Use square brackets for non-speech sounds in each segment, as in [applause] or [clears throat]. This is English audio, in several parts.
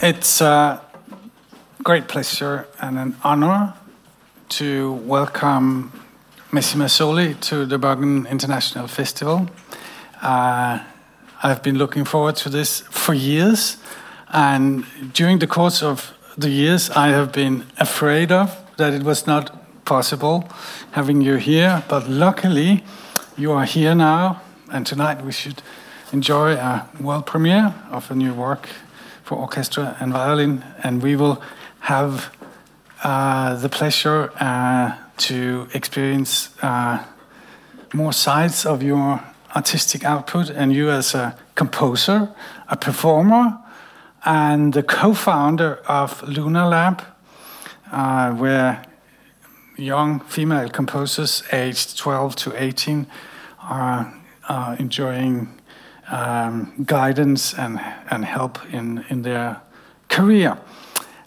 It's a great pleasure and an honor to welcome Missy Mazzoli to the Bergen International Festival. Uh, I've been looking forward to this for years, and during the course of the years, I have been afraid of that it was not possible having you here, but luckily, you are here now, and tonight we should enjoy a world premiere of a new work for orchestra and violin, and we will have uh, the pleasure uh, to experience uh, more sides of your artistic output and you as a composer, a performer, and the co-founder of Luna Lab, uh, where young female composers aged 12 to 18 are, are enjoying um, guidance and, and help in, in their career.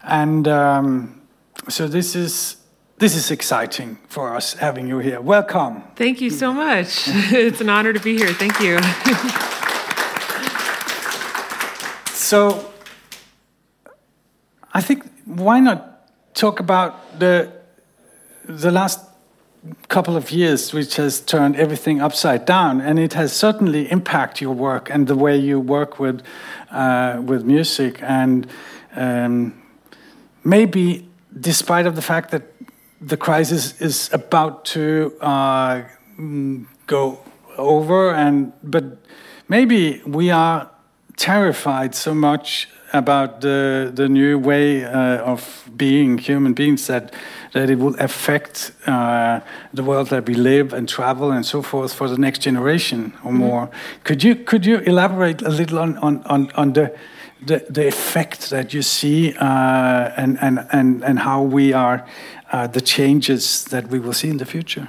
And um, so this is this is exciting for us having you here. Welcome. Thank you so much. [laughs] it's an honor to be here. Thank you. [laughs] so I think why not talk about the the last couple of years, which has turned everything upside down, and it has certainly impacted your work and the way you work with uh, with music, and um, maybe despite of the fact that the crisis is about to uh, go over, and but maybe we are terrified so much about the the new way uh, of being human beings that that it will affect uh, the world that we live and travel and so forth for the next generation or mm -hmm. more. Could you could you elaborate a little on on on, on the the, the effect that you see uh, and, and and and how we are uh, the changes that we will see in the future?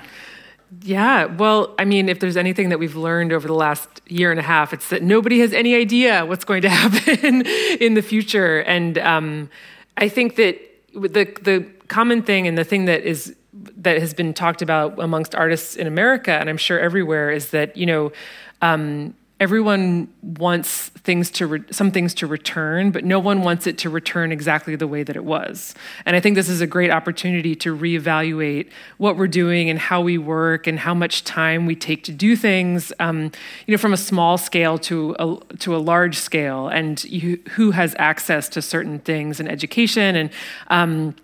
Yeah, well, I mean, if there's anything that we've learned over the last year and a half, it's that nobody has any idea what's going to [laughs] happen in the future. And um, I think that the the common thing and the thing that is that has been talked about amongst artists in America and I'm sure everywhere is that you know um, everyone wants things to re- some things to return but no one wants it to return exactly the way that it was. And i think this is a great opportunity to reevaluate what we're doing and how we work and how much time we take to do things um, you know from a small scale to a, to a large scale. And you, who has access to certain things in education and um,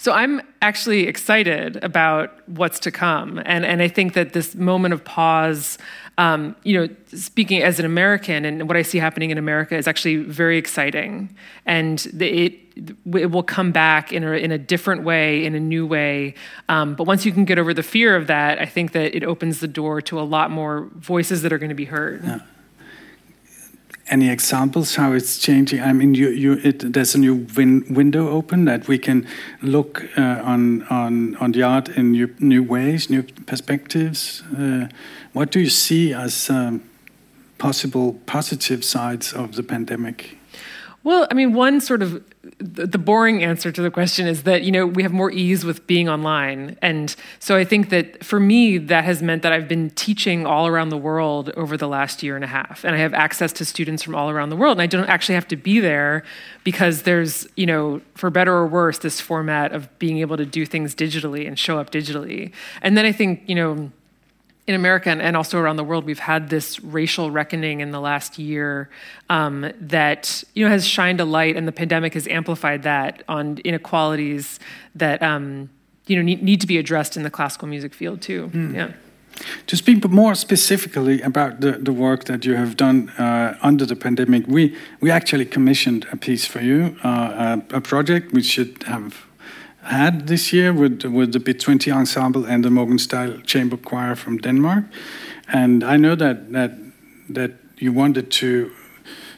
so I'm actually excited about what's to come. And, and I think that this moment of pause, um, you know, speaking as an American and what I see happening in America is actually very exciting. And it, it will come back in a, in a different way, in a new way. Um, but once you can get over the fear of that, I think that it opens the door to a lot more voices that are going to be heard. Yeah any examples how it's changing? I mean, you, you, it, there's a new win window open that we can look uh, on, on, on the art in new, new ways, new perspectives. Uh, what do you see as um, possible positive sides of the pandemic? Well, I mean, one sort of the boring answer to the question is that you know we have more ease with being online. And so i think that for me that has meant that i've been teaching all around the world over the last year and a half. And i have access to students from all around the world. And i don't actually have to be there because there's you know for better or worse this format of being able to do things digitally and show up digitally. And then i think you know in America and, also around the world, we've had this racial reckoning in the last year um, that you know has shined a light, and the pandemic has amplified that on inequalities that um, you know need, need, to be addressed in the classical music field too. Mm. Yeah. To speak more specifically about the, the work that you have done uh, under the pandemic, we, we actually commissioned a piece for you, uh, a, a project which should have had this year with with the Bit 20 ensemble and the Mogens Dahl Chamber Choir from Denmark. And I know that that that you wanted to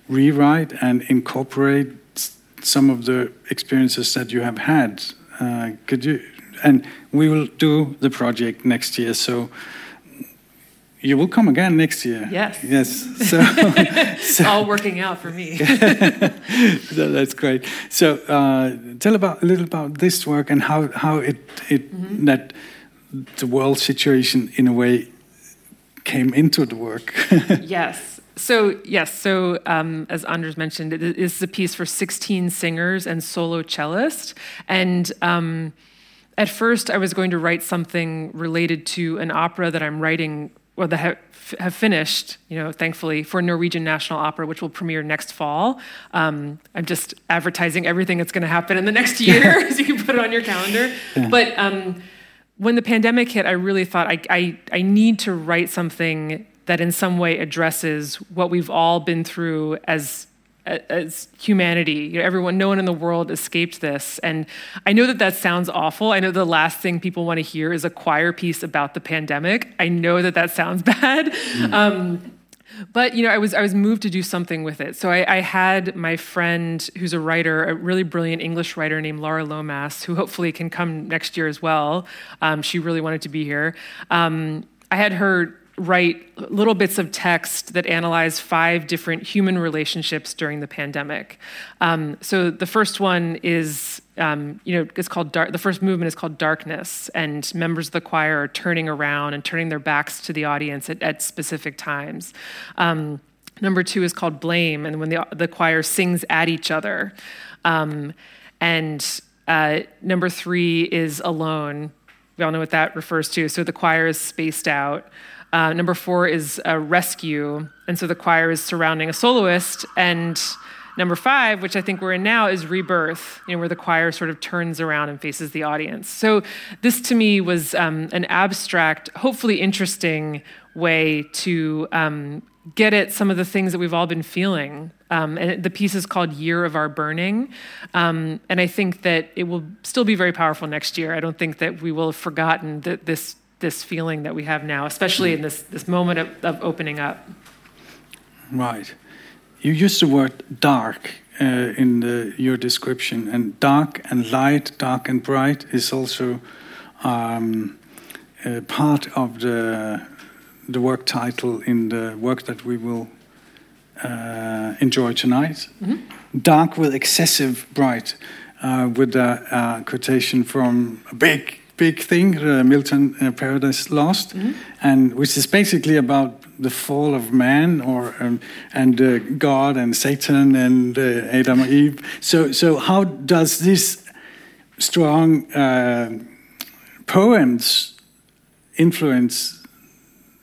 rewrite and incorporate some of the experiences that you have had. Uh, could you? And we will do the project next year. So you will come again next year. Yes. Yes. [laughs] So, [laughs] so all working out for me. [laughs] so that's great. So uh, tell about a little about this work and how how it it mm -hmm. that the world situation in a way came into the work. yes. So yes, so um, as Anders mentioned, it is a piece for 16 singers and solo cellist. And um, at first, I was going to write something related to an opera that I'm writing, or that have, have finished, you know, thankfully, for Norwegian National Opera, which will premiere next fall. Um, I'm just advertising everything that's going to happen in the next year, [laughs] [laughs] so you can put it on your calendar. Yeah. But um, when the pandemic hit, I really thought I, I, I need to write something that in some way addresses what we've all been through as as humanity you know, everyone no one in the world escaped this. And i know that that sounds awful. I know the last thing people want to hear is a choir piece about the pandemic. I know that that sounds [laughs] bad. Mm. um, but you know i was i was moved to do something with it. So I, I, had my friend who's a writer a really brilliant english writer named laura lomas who hopefully can come next year as well. Um, she really wanted to be here. Um, i had her write little bits of text that analyze five different human relationships during the pandemic. Um, so the first one is, um, you know, it's called dark. The first movement is called darkness, and members of the choir are turning around and turning their backs to the audience at, at specific times. Um, number two is called blame, and when the the choir sings at each other. Um, and uh, number three is alone. We all know what that refers to. So the choir is spaced out. Uh, number four is a rescue, and so the choir is surrounding a soloist. And number five, which I think we're in now, is rebirth, you know, where the choir sort of turns around and faces the audience. So this to me was um, an abstract, hopefully interesting way to um, get at some of the things that we've all been feeling. Um, and the piece is called Year of Our Burning. Um, and I think that it will still be very powerful next year. I don't think that we will have forgotten that this this feeling that we have now, especially in this, this moment of, of opening up. Right. You used the word dark uh, in the, your description, and dark and light, dark and bright is also um, part of the, the work title in the work that we will uh, enjoy tonight. Mm -hmm. Dark with excessive bright, uh, with a, a quotation from a big big thing, uh, Milton uh, Paradise Lost, mm -hmm. and which is basically about the fall of man, or um, and uh, God and Satan and uh, Adam and Eve. So, so how does this strong uh, poems influence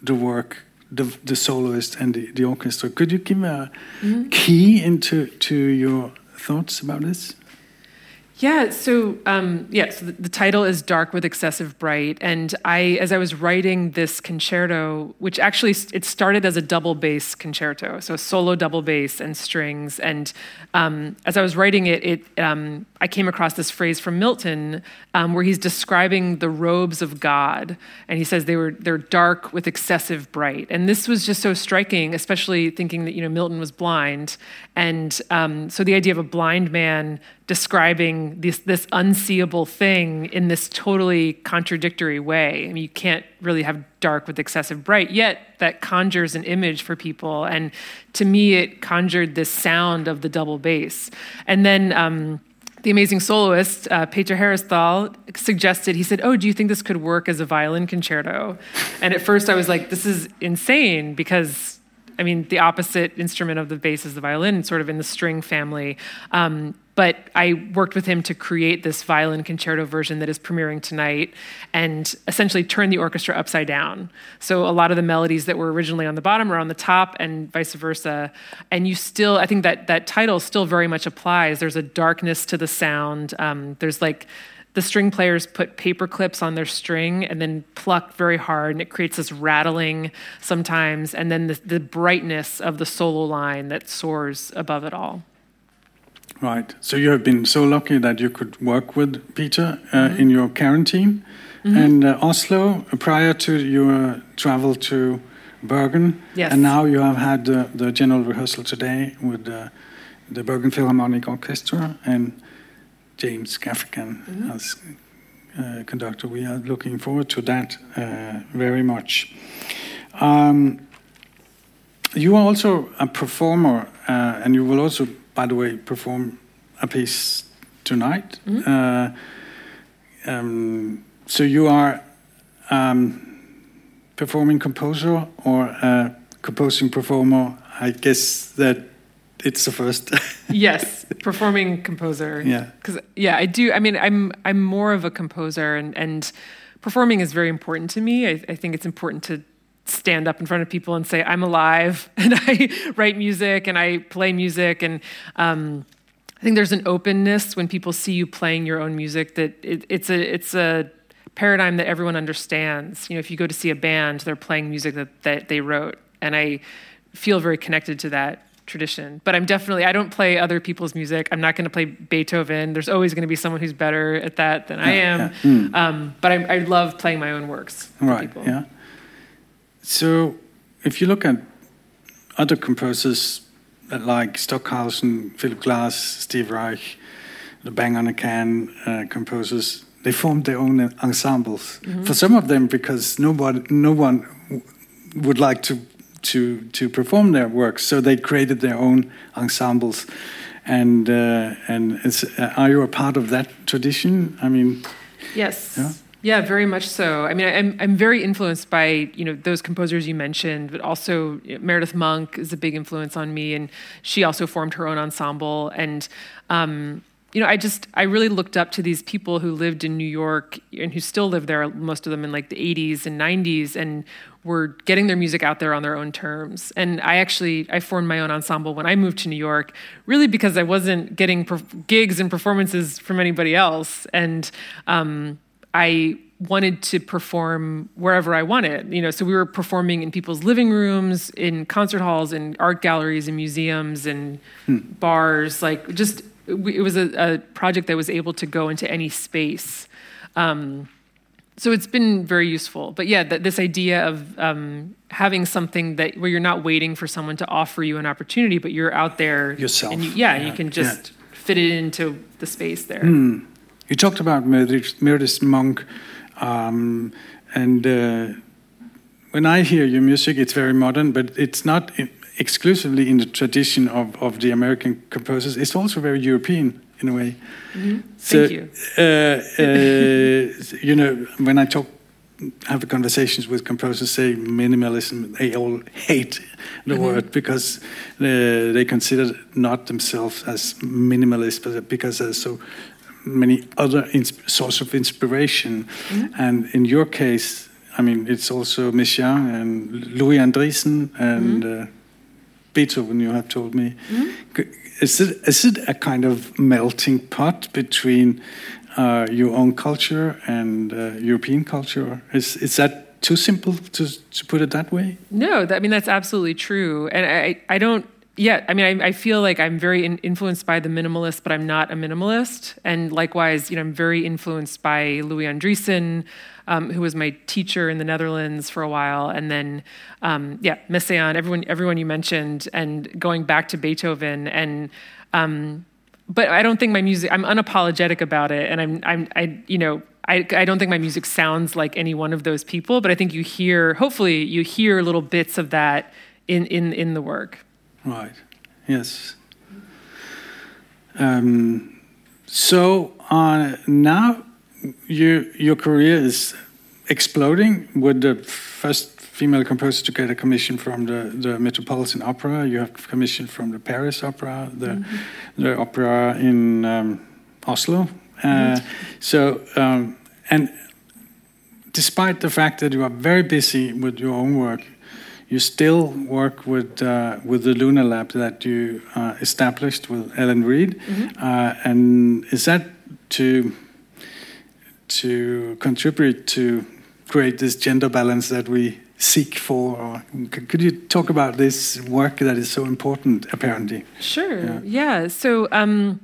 the work? The, the soloist and the, the orchestra. Could you give a mm -hmm. key into to your thoughts about this? Yeah, so um, yeah, so the, the, title is "Dark with Excessive Bright," and I, as I was writing this concerto, which actually it started as a double bass concerto, so solo double bass and strings, and um, as I was writing it, it um, I came across this phrase from Milton um, where he's describing the robes of God, and he says they were they're dark with excessive bright, and this was just so striking, especially thinking that you know Milton was blind, and um, so the idea of a blind man describing this this unseeable thing in this totally contradictory way. I mean, you can't really have dark with excessive bright, yet that conjures an image for people. And to me, it conjured this sound of the double bass. And then um, the amazing soloist, uh, Peter Herresthal, suggested, he said, Oh, do you think this could work as a violin concerto? And at first I was like, This is insane because I mean, the opposite instrument of the bass is the violin, sort of in the string family. Um, but I worked with him to create this violin concerto version that is premiering tonight and essentially turn the orchestra upside down. So a lot of the melodies that were originally on the bottom are on the top and vice versa. And you still, I think that that title still very much applies. There's a darkness to the sound. Um, there's like, the string players put paper clips on their string and then pluck very hard, and it creates this rattling sometimes, and then the, the brightness of the solo line that soars above it all. Right. So you have been so lucky that you could work with Peter uh, mm-hmm. in your quarantine. Mm-hmm. And uh, Oslo, prior to your travel to Bergen, yes. and now you have had the, the general rehearsal today with the, the Bergen Philharmonic Orchestra and James Gaffigan mm-hmm. as uh, conductor. We are looking forward to that uh, very much. Um, you are also a performer, uh, and you will also by the way, perform a piece tonight. Mm-hmm. Uh, um, so you are um, performing composer or a composing performer I guess that it's the first. [laughs] yes, performing composer. Yeah. Because yeah, I do. I mean, I'm I'm more of a composer, and and performing is very important to me. I, I think it's important to stand up in front of people and say I'm alive, [laughs] and I write music and I play music, and um, I think there's an openness when people see you playing your own music that it, it's a it's a paradigm that everyone understands. You know, if you go to see a band, they're playing music that, that they wrote, and I feel very connected to that tradition. But I'm definitely I don't play other people's music. I'm not going to play Beethoven. There's always going to be someone who's better at that than I am. Yeah. Mm. Um, but I, I, love playing my own works. Right. Yeah. So if you look at other composers like Stockhausen, Philip Glass, Steve Reich, the Bang on a Can uh, composers, they formed their own ensembles. Mm -hmm. For some of them, because nobody, no one would like to to to perform their works, so they created their own ensembles. And uh, and uh, are you a part of that tradition? I mean, yes. Yeah? Yeah, very much so. I mean, I'm I'm very influenced by you know those composers you mentioned, but also you know, Meredith Monk is a big influence on me, and she also formed her own ensemble. And um, you know, I just I really looked up to these people who lived in New York and who still live there. Most of them in like the 80s and 90s, and were getting their music out there on their own terms. And I actually I formed my own ensemble when I moved to New York, really because I wasn't getting gigs and performances from anybody else, and um, I wanted to perform wherever I wanted. You know, so we were performing in people's living rooms, in concert halls, in art galleries, in museums, and hmm. bars. Like, just it was a, a, project that was able to go into any space. Um, so it's been very useful. But yeah, th- this idea of um, having something that where you're not waiting for someone to offer you an opportunity, but you're out there yourself. And you, yeah, yeah, you can just yeah. fit it into the space there. Hmm. You talked about Meredith, Monk, um, and uh, when I hear your music, it's very modern, but it's not exclusively in the tradition of, of the American composers. It's also very European in a way. Mm -hmm. So, Thank you. Uh, uh, you know, when I talk, have conversations with composers, say minimalism, they all hate the mm -hmm. word because uh, they consider not themselves as minimalist, but because they're so many other sources of inspiration. Mm-hmm. And in your case, I mean, it's also Messiaen and Louis Andriessen and mm-hmm. uh, Beethoven, you have told me. Mm-hmm. Is, it, is it a kind of melting pot between uh, your own culture and uh, European culture? Is, is that too simple to, to put it that way? No, that, I mean, that's absolutely true. And I, I don't yeah, I mean, I, I, feel like I'm very in, influenced by the minimalist, but I'm not a minimalist. And likewise, you know, I'm very influenced by Louis Andriessen, um, who was my teacher in the Netherlands for a while, and then, um, yeah, Messiaen, everyone, everyone you mentioned, and going back to Beethoven, and um, but I don't think my music. I'm unapologetic about it, and I'm, I'm, I, you know, I, I, don't think my music sounds like any one of those people, but I think you hear, hopefully, you hear little bits of that in in in the work. Right. Yes. Um, so uh, now your your career is exploding with the first female composer to get a commission from the, the Metropolitan Opera. You have commission from the Paris Opera, the mm -hmm. the opera in um, Oslo. Uh, mm -hmm. So um, and despite the fact that you are very busy with your own work, you still work with uh, with the Luna Lab that you uh, established with Ellen Reid, mm -hmm. uh, and is that to to contribute to create this gender balance that we seek for? Or could you talk about this work that is so important, apparently? Sure. Yeah. yeah. So. Um,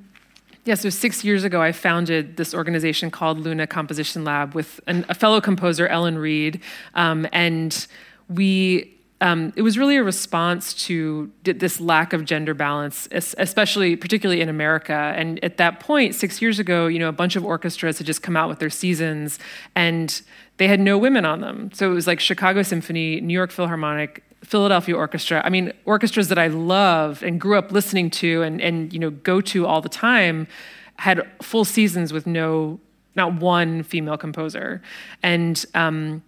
yeah, so six years ago, I founded this organization called Luna Composition Lab with an, a fellow composer, Ellen Reid, um, and we um, it was really a response to this lack of gender balance, especially, particularly in America. And at that point, six years ago, you know, a bunch of orchestras had just come out with their seasons, and they had no women on them. So it was like Chicago Symphony, New York Philharmonic, Philadelphia Orchestra. I mean, orchestras that I love and grew up listening to, and and you know, go to all the time, had full seasons with no, not one female composer, and. Um,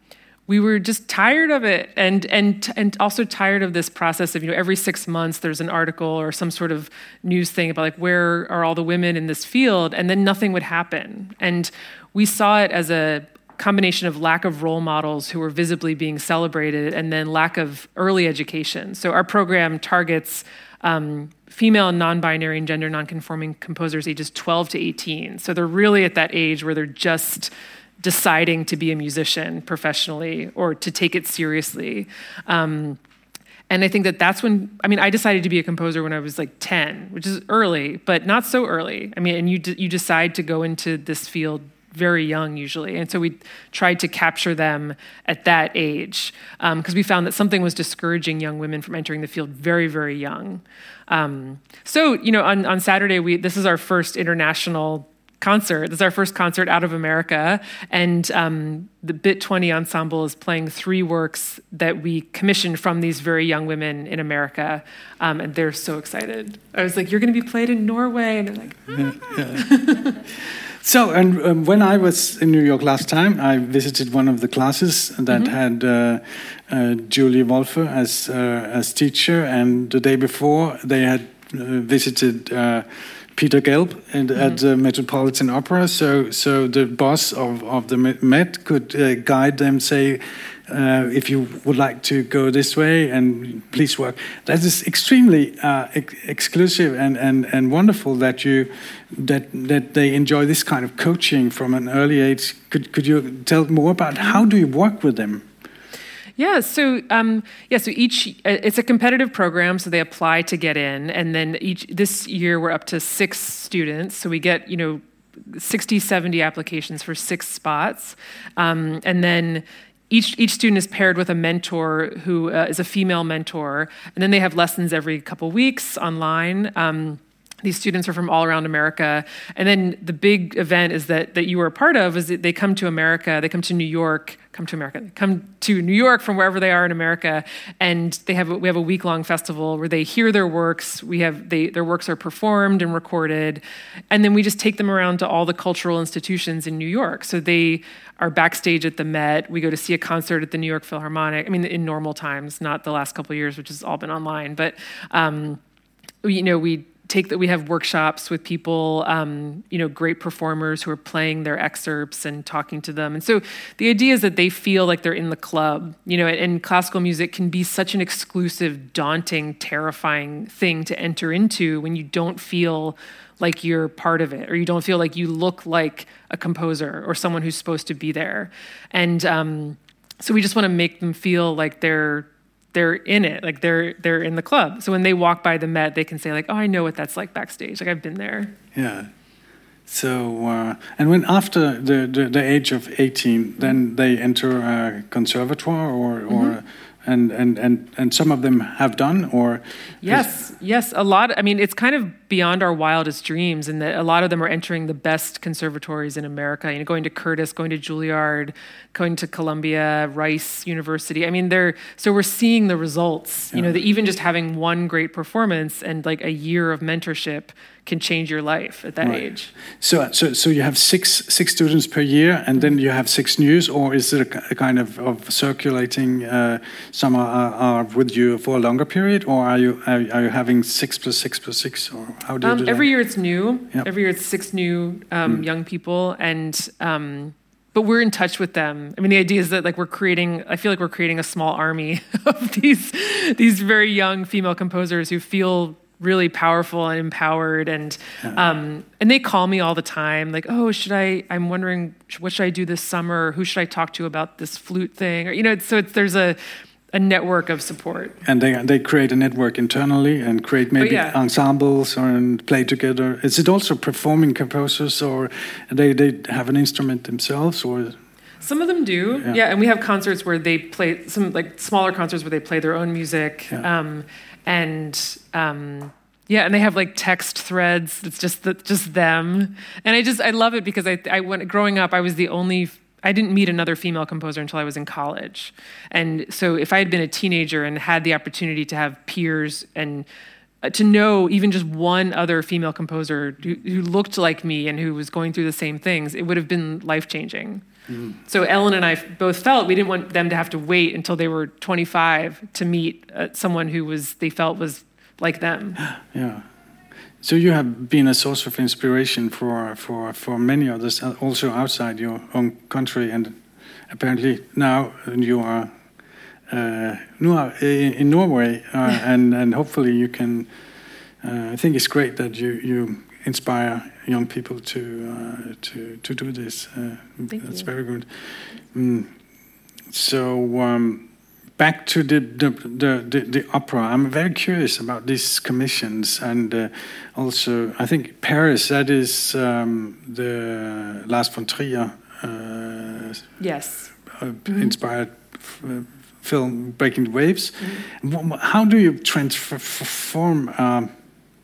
we were just tired of it. And and and also tired of this process of you know every 6 months there's an article or some sort of news thing about like where are all the women in this field? And then nothing would happen. And we saw it as a combination of lack of role models who were visibly being celebrated and then lack of early education. So our program targets um, female non-binary and gender non-conforming composers ages 12 to 18 so they're really at that age where they're just deciding to be a musician professionally or to take it seriously. Um, and I think that that's when, I mean, I decided to be a composer when I was like 10, which is early, but not so early. I mean, and you, you decide to go into this field very young usually. And so we tried to capture them at that age because um, we found that something was discouraging young women from entering the field very, very young. Um, so, you know, on, on Saturday, we, this is our first international concert. This is our first concert out of America, and um, the Bit 20 Ensemble is playing three works that we commissioned from these very young women in America, um, and they're so excited. I was like, "You're going to be played in Norway," and they're like, ah. [laughs] So, and um, when I was in New York last time, I visited one of the classes that mm -hmm. had uh, uh, Julie Wolfe as uh, as teacher, and the day before they had uh, visited uh, Peter Gelb and, mm-hmm. at the Metropolitan Opera. So, so the boss of, of the Met could uh, guide them, say, uh, if you would like to go this way and please work. That is extremely uh, ex exclusive and, and, and wonderful that you that that they enjoy this kind of coaching from an early age. Could could you tell more about how do you work with them? Yeah, so um, yeah, so each uh, it's a competitive program, so they apply to get in, and then each this year we're up to six students, so we get you know 60, 70 applications for six spots, um, and then each each student is paired with a mentor who uh, is a female mentor, and then they have lessons every couple weeks online. Um, these students are from all around America. And then the big event is that that you were a part of is that they come to America, they come to New York, come to America, come to New York from wherever they are in America, and they have we have a week long festival where they hear their works. We have they their works are performed and recorded, and then we just take them around to all the cultural institutions in New York. So they are backstage at the Met. We go to see a concert at the New York Philharmonic. I mean, in normal times, not the last couple years, which has all been online, but. Um, you know, we take that we have workshops with people um, you know great performers who are playing their excerpts and talking to them. And so the idea is that they feel like they're in the club you know and, classical music can be such an exclusive daunting terrifying thing to enter into when you don't feel like you're part of it or you don't feel like you look like a composer or someone who's supposed to be there. And um, so we just want to make them feel like they're they're in it like they're they're in the club. So when they walk by the met they can say like oh i know what that's like backstage. Like i've been there. Yeah. So uh, and when after the, the, the age of 18 then they enter a conservatoire or or mm-hmm and and and and some of them have done or yes yes a lot i mean it's kind of beyond our wildest dreams and that a lot of them are entering the best conservatories in america you know going to curtis going to juilliard going to columbia rice university. I mean they're so we're seeing the results you know that even just having one great performance and like a year of mentorship can change your life at that right. age. So, so, so you have six six students per year, and then you have six news, or is it a, a kind of, of circulating? Uh, some are, are, with you for a longer period, or are you are, are you having six plus six plus six, or how do you um, do Every that? year it's new. Yep. Every year it's six new um, mm. young people, and. Um, but we're in touch with them. I mean, the idea is that like we're creating. I feel like we're creating a small army [laughs] of these these very young female composers who feel really powerful and empowered and um, and they call me all the time like oh should i i'm wondering what should i do this summer? Who should i talk to about this flute thing? Or you know so it's, there's a a network of support. And they they create a network internally and create maybe oh, yeah. ensembles or and play together. Is it also performing composers or they they have an instrument themselves or some of them do, yeah. yeah. And we have concerts where they play some like smaller concerts where they play their own music. Yeah. Um, and um, yeah, and they have like text threads. It's just the, just them, and I just I love it because I I went growing up. I was the only. I didn't meet another female composer until I was in college, and so if I had been a teenager and had the opportunity to have peers and uh, to know even just one other female composer who, who looked like me and who was going through the same things, it would have been life changing. Mm. So Ellen and I both felt we didn't want them to have to wait until they were 25 to meet uh, someone who was they felt was like them. [gasps] Yeah. So you have been a source of inspiration for for for many others, uh, also outside your own country, and apparently now you are uh, in Norway, uh, [laughs] and and hopefully you can. Uh, I think it's great that you you inspire young people to uh, to to do this. Uh, that's you. very good. Mm. So. Um, back to the the, the, the, the opera. I'm very curious about these commissions, and uh, also I think Paris. That is um, the Lars von Trier. Uh, yes. Uh. Inspired uh, film, Breaking the Waves. Mm-hmm. How do you transform um,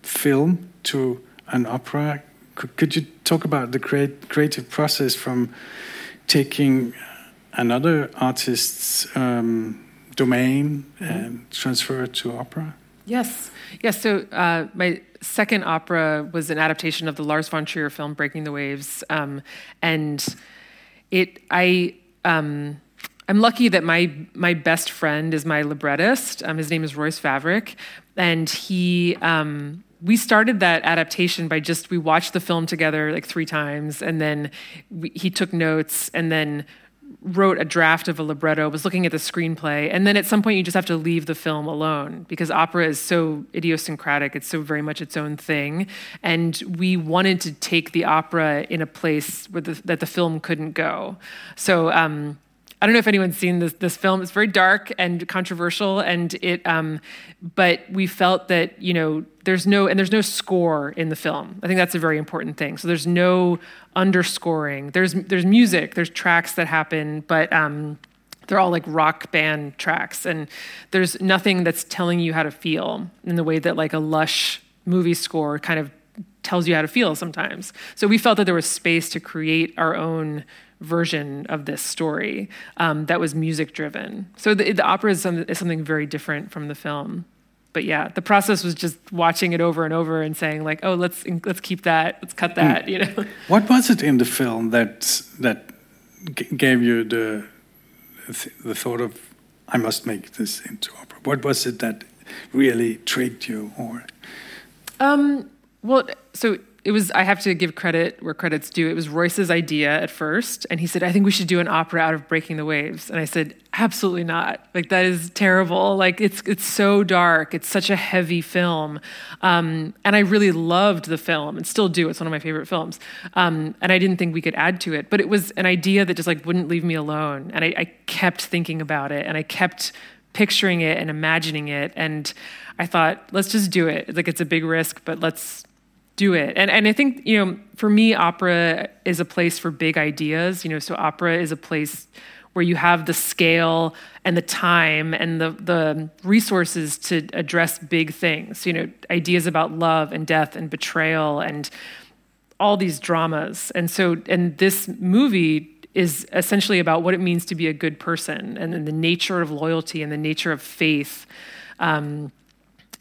film to an opera? Could, could you talk about the create, creative process from taking another artist's um, domain mm-hmm. and transfer it to opera? Yes. Yes. So uh, my second opera was an adaptation of the Lars von Trier film Breaking the Waves, um, and it I. Um, I'm lucky that my my best friend is my librettist. Um, his name is Royce Vavrek, and he um, we started that adaptation by just we watched the film together like three times, and then we, he took notes, and then wrote a draft of a libretto, was looking at the screenplay, and then at some point you just have to leave the film alone because opera is so idiosyncratic. It's so very much its own thing. And we wanted to take the opera in a place where the, that the film couldn't go. So um, I don't know if anyone's seen this this film. It's very dark and controversial, and it. Um, but we felt that you know there's no and there's no score in the film. I think that's a very important thing. So there's no underscoring. There's there's music. There's tracks that happen, but. Um, they're all like rock band tracks and there's nothing that's telling you how to feel in the way that like a lush movie score kind of tells you how to feel sometimes so we felt that there was space to create our own version of this story um, that was music driven. So the, the opera is, some, is, something very different from the film. But yeah, the process was just watching it over and over and saying like, oh, let's let's keep that, let's cut that. You know. What was it in the film that that gave you the the thought of I must make this into opera? What was it that really trigged you, or? Um, well, so it was i have to give credit where credit's due. It was royce's idea at first and he said i think we should do an opera out of breaking the waves. And i said absolutely not. Like that is terrible. Like it's it's so dark. It's such a heavy film. Um, and i really loved the film and still do. It's one of my favorite films. Um, and i didn't think we could add to it but it was an idea that just like wouldn't leave me alone. And I, I kept thinking about it and i kept picturing it and imagining it. And i thought let's just do it. Like it's a big risk but let's do it. And and I think, you know, for me opera is a place for big ideas, you know, so opera is a place where you have the scale and the time and the the resources to address big things, you know, ideas about love and death and betrayal and all these dramas. And so and this movie is essentially about what it means to be a good person and, and the nature of loyalty and the nature of faith. Um,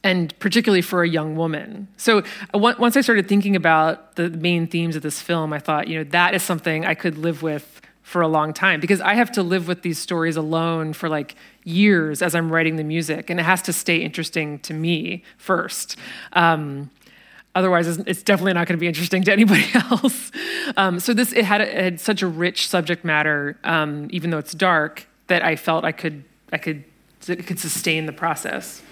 and particularly for a young woman. So uh, once I started thinking about the main themes of this film, I thought, you know, that is something I could live with for a long time because I have to live with these stories alone for like years as I'm writing the music, and it has to stay interesting to me first. Um, otherwise, it's definitely not going to be interesting to anybody [laughs] else. Um, so this it had, it had, such a rich subject matter, um, even though it's dark, that I felt I could I could it could sustain the process.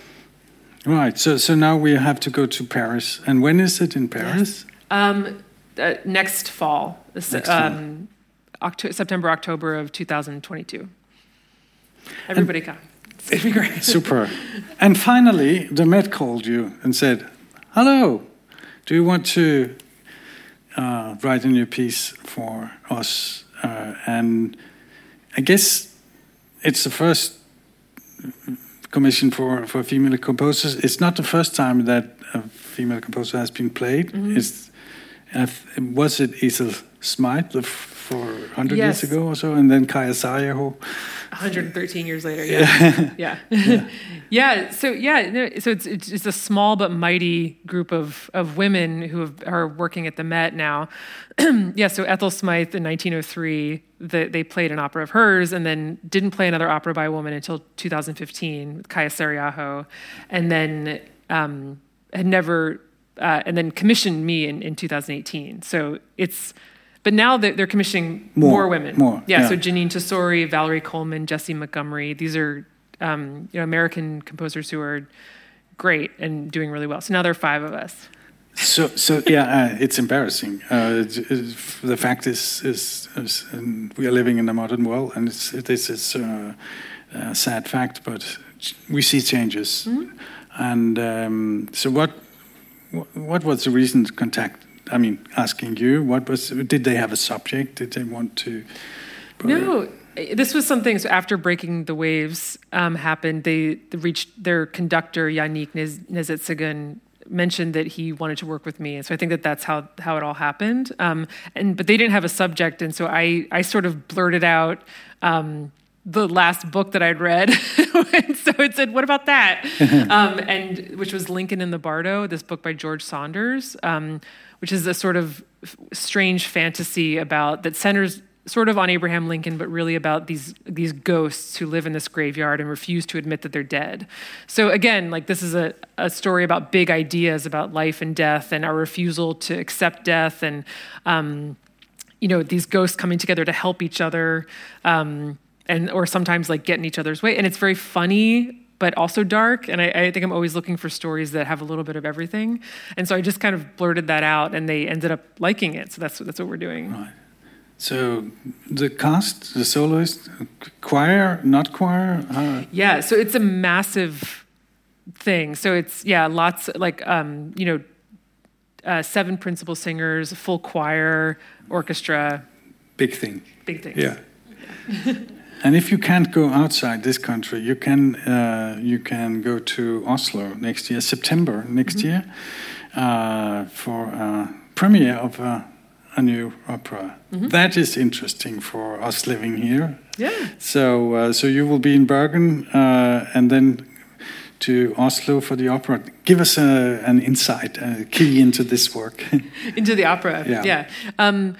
Right. So so now we have to go to Paris. And when is it in Paris? Yes. Um, uh, next fall. Next um, October, September, October of 2022. Everybody and come. To be great. [laughs] Super. and finally, the Met called you and said, Hello, do you want to uh, write a new piece for us? Uh, and I guess it's the first commission for, for female composers. It's not the first time that a female composer has been played. Mm -hmm. It's, was it Ethel Smyth for 100 yes. years ago or so, and then Saarinen, 113 years later, yeah, [laughs] yeah, yeah. yeah. So yeah, so it's it's a small but mighty group of of women who have, are working at the Met now. [clears throat] yeah. So Ethel Smyth in 1903, the, they played an opera of hers, and then didn't play another opera by a woman until 2015 with Kaija Saariaho, and then um, had never, uh, and then commissioned me in, in 2018. So it's but now they're commissioning more, more women. More, yeah, yeah, So Jeanine Tesori, Valerie Coleman, Jessie Montgomery. These are um, you know American composers who are great and doing really well. So now there are five of us. So, so yeah, uh, it's embarrassing. Uh, the fact is, is, is we are living in a modern world, and it's, this is uh, a sad fact, but we see changes. Mm -hmm. And um, so, what, what was the recent contact I mean, asking you, what was? Did they have a subject? Did they want to? No, this was something. So after breaking the waves um, happened, they, reached their conductor Yannick Nézet-Séguin mentioned that he wanted to work with me, and so I think that that's how how it all happened. Um, and but they didn't have a subject, and so I I sort of blurted out. Um, the last book that I'd read. [laughs] and so it said, "What about that?" [laughs] um, and which was Lincoln in the Bardo, this book by George Saunders, um, which is a sort of strange fantasy about that centers sort of on Abraham Lincoln, but really about these these ghosts who live in this graveyard and refuse to admit that they're dead. So again, like this is a, a story about big ideas about life and death and our refusal to accept death and um, you know these ghosts coming together to help each other. Um, and or sometimes like get in each other's way. And it's very funny but also dark. And I, I, think I'm always looking for stories that have a little bit of everything. And so I just kind of blurted that out, and they ended up liking it. So that's that's what we're doing. Right. So the cast, the soloist, choir, not choir. Uh, yeah. So it's a massive thing. So it's yeah, lots like um, you know, uh, seven principal singers, full choir, orchestra. Big thing. Big thing. Yeah. [laughs] And if you can't go outside this country, you can uh, you can go to Oslo next year, September next mm -hmm. year, uh, for a premiere of a, a new opera. Mm -hmm. That is interesting for us living here. Yeah. So uh, so you will be in Bergen, uh, and then to Oslo for the opera. Give us a, an insight, a key into this work. [laughs] into the opera. Yeah. yeah. Um,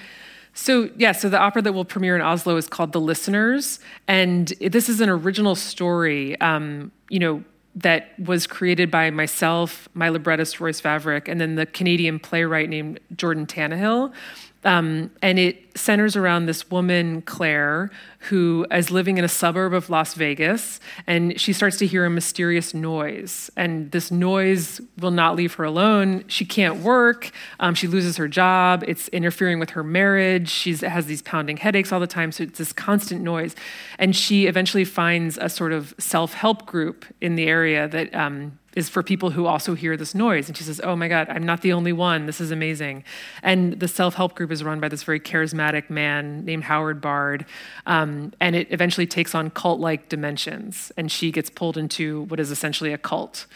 so, yeah, so the opera that will premiere in Oslo is called The Listeners. And this is an original story, um, you know, that was created by myself, my librettist, Royce Vavrek, and then the Canadian playwright named Jordan Tannahill. Um, and it centers around this woman, Claire, who is living in a suburb of Las Vegas, and she starts to hear a mysterious noise. And this noise will not leave her alone. She can't work. Um, she loses her job. It's interfering with her marriage. She has these pounding headaches all the time. So it's this constant noise. And she eventually finds a sort of self help group in the area that um, is for people who also hear this noise. And she says, Oh my God, I'm not the only one. This is amazing. And the self help group is run by this very charismatic man named Howard Bard. Um, and it eventually takes on cult like dimensions. And she gets pulled into what is essentially a cult.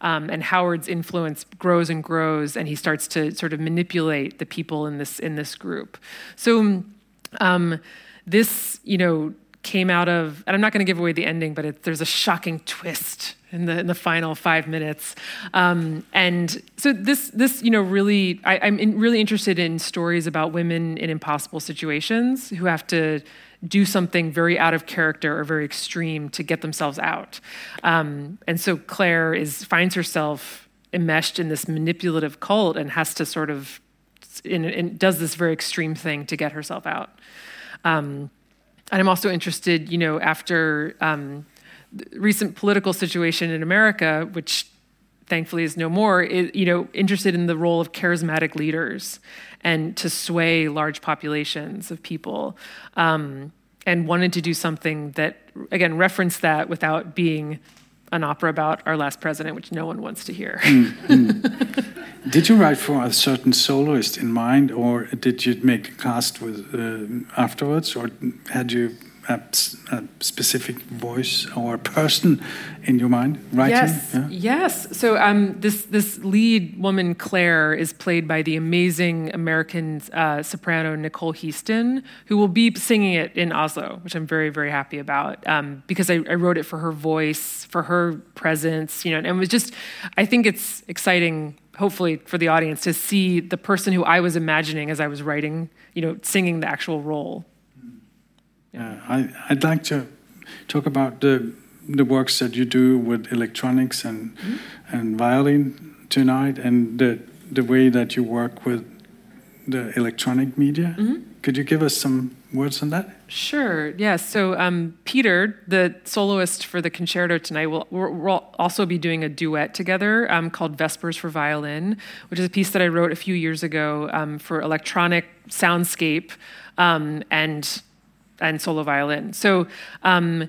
Um, and Howard's influence grows and grows, and he starts to sort of manipulate the people in this, in this group. So, um, this, you know, came out of, and I'm not going to give away the ending, but it, there's a shocking twist in the in the final five minutes. Um, and so this this you know really I, am in, really interested in stories about women in impossible situations who have to do something very out of character or very extreme to get themselves out. Um, and so Claire is finds herself enmeshed in this manipulative cult and has to sort of in, in, does this very extreme thing to get herself out. Um, and I'm also interested, you know, after um, recent political situation in America, which thankfully is no more, is, you know, interested in the role of charismatic leaders and to sway large populations of people, um, and wanted to do something that, again, referenced that without being an opera about our last president, which no one wants to hear. mm-hmm. [laughs] Did you write for a certain soloist in mind, or did you make a cast with uh, afterwards, or had you a, a, specific voice or person in your mind writing? Yes, yeah? yes. So um, this this lead woman Claire is played by the amazing American uh, soprano Nicole Heaston, who will be singing it in Oslo, which I'm very very happy about um, because I, I, wrote it for her voice, for her presence, you know, and it was just I think it's exciting. Hopefully for the audience to see the person who I was imagining as I was writing, you know, singing the actual role. Yeah. I, I'd like to talk about the the works that you do with electronics and mm-hmm. and violin tonight, and the the way that you work with the electronic media. Mm-hmm. Could you give us some words on that? Sure. Yeah. So um, Peter, the soloist for the concerto tonight, will we'll also be doing a duet together um, called Vespers for Violin, which is a piece that I wrote a few years ago um, for electronic soundscape um, and and solo violin. So, um,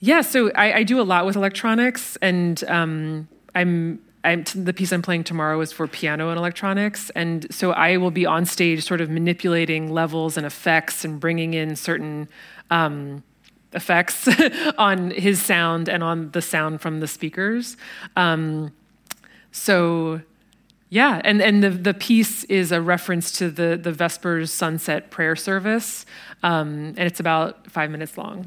yeah, so I, I, do a lot with electronics, and um, I'm, I'm the piece I'm playing tomorrow is for piano and electronics, and so I will be on stage, sort of manipulating levels and effects, and bringing in certain. Um, effects [laughs] on his sound and on the sound from the speakers. Um, so yeah, and, and the, the piece is a reference to the, the Vespers sunset prayer service, um, and it's about five minutes long.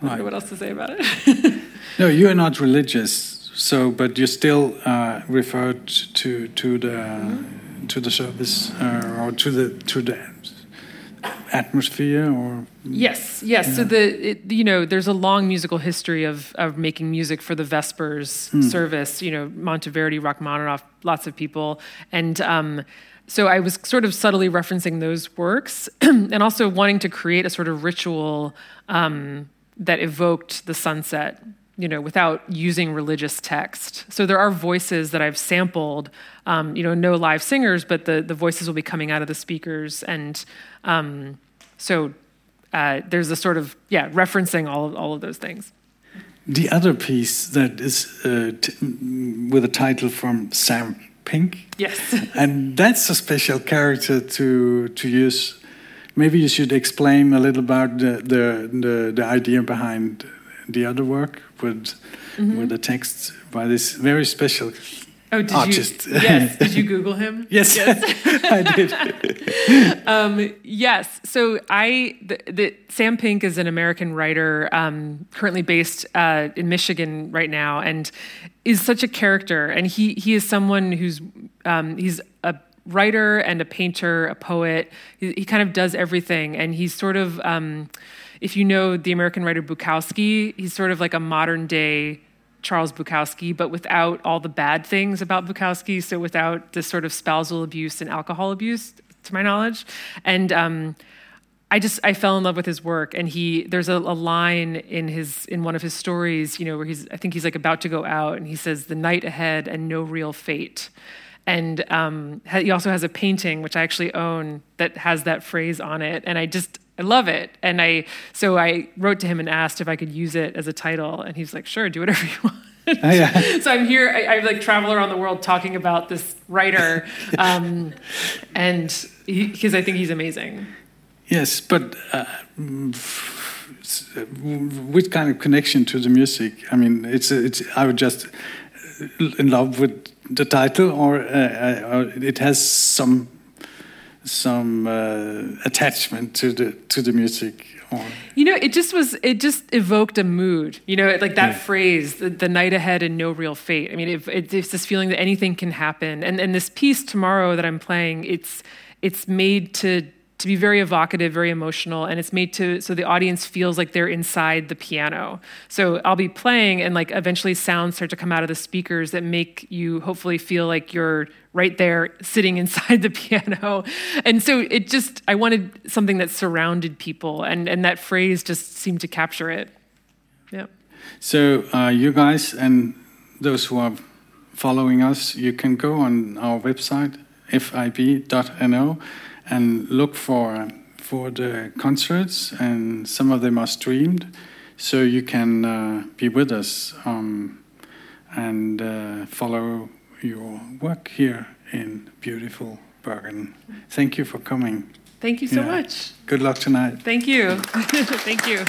I don't know what else to say about it. [laughs] no, you are not religious, so but you still uh, referred to to the mm-hmm. to the service uh, or to the to the atmosphere or yes yes yeah. so the it, you know there's a long musical history of of making music for the vespers mm. service you know monteverdi rachmaninoff lots of people and um, so i was sort of subtly referencing those works [clears throat] and also wanting to create a sort of ritual um, that evoked the sunset you know, without using religious text. So there are voices that I've sampled, um, you know, no live singers, but the, the voices will be coming out of the speakers. And um, so uh, there's a sort of, yeah, referencing all of, all of those things. The other piece that is uh, with a title from Sam Pink. Yes. [laughs] and that's a special character to, to use. Maybe you should explain a little about the, the, the, the idea behind the other work with mm-hmm. with the text by this very special Oh, did artist. you? Yes. [laughs] Did you Google him? yes, yes. [laughs] I did. [laughs] um, yes. So I, the, the, Sam Pink is an American writer, um, currently based uh, in Michigan right now, and is such a character. And he he is someone who's um, he's a writer and a painter, a poet. He, he, kind of does everything, and he's sort of um, if you know the American writer Bukowski, he's sort of like a modern day Charles Bukowski, but without all the bad things about Bukowski. So without the sort of spousal abuse and alcohol abuse, to my knowledge. And um, I just I fell in love with his work. And he there's a, a, line in his in one of his stories, you know, where he's I think he's like about to go out, and he says, "The night ahead and no real fate." And um, he also has a painting which I actually own that has that phrase on it, and I just I love it. And I so I wrote to him and asked if I could use it as a title, and he's like, "Sure, do whatever [laughs] you want." Oh, yeah. so I'm here. I, I, like travel around the world talking about this writer, [laughs] um, and because I think he's amazing. Yes, but uh, with kind of connection to the music, I mean, it's it's. I would just in love with the title, or, uh, or it has some some uh, attachment to the to the music you know it just was it just evoked a mood you know like that yeah. phrase the, the, night ahead and no real fate. I mean it, it, it's this feeling that anything can happen. And and this piece tomorrow that i'm playing it's it's made to to be very evocative, very emotional, and it's made to so the audience feels like they're inside the piano. So I'll be playing, and like eventually sounds start to come out of the speakers that make you hopefully feel like you're right there sitting [laughs] inside the piano. And so it just I wanted something that surrounded people, and and that phrase just seemed to capture it. Yeah. So uh, you guys and those who are following us, you can go on our website fib.no and look for for the concerts, and some of them are streamed, so you can uh, be with us um, and uh, follow your work here in beautiful Bergen. Thank you for coming. Thank you so Yeah. much. Good luck tonight. Thank you. [laughs] Thank you.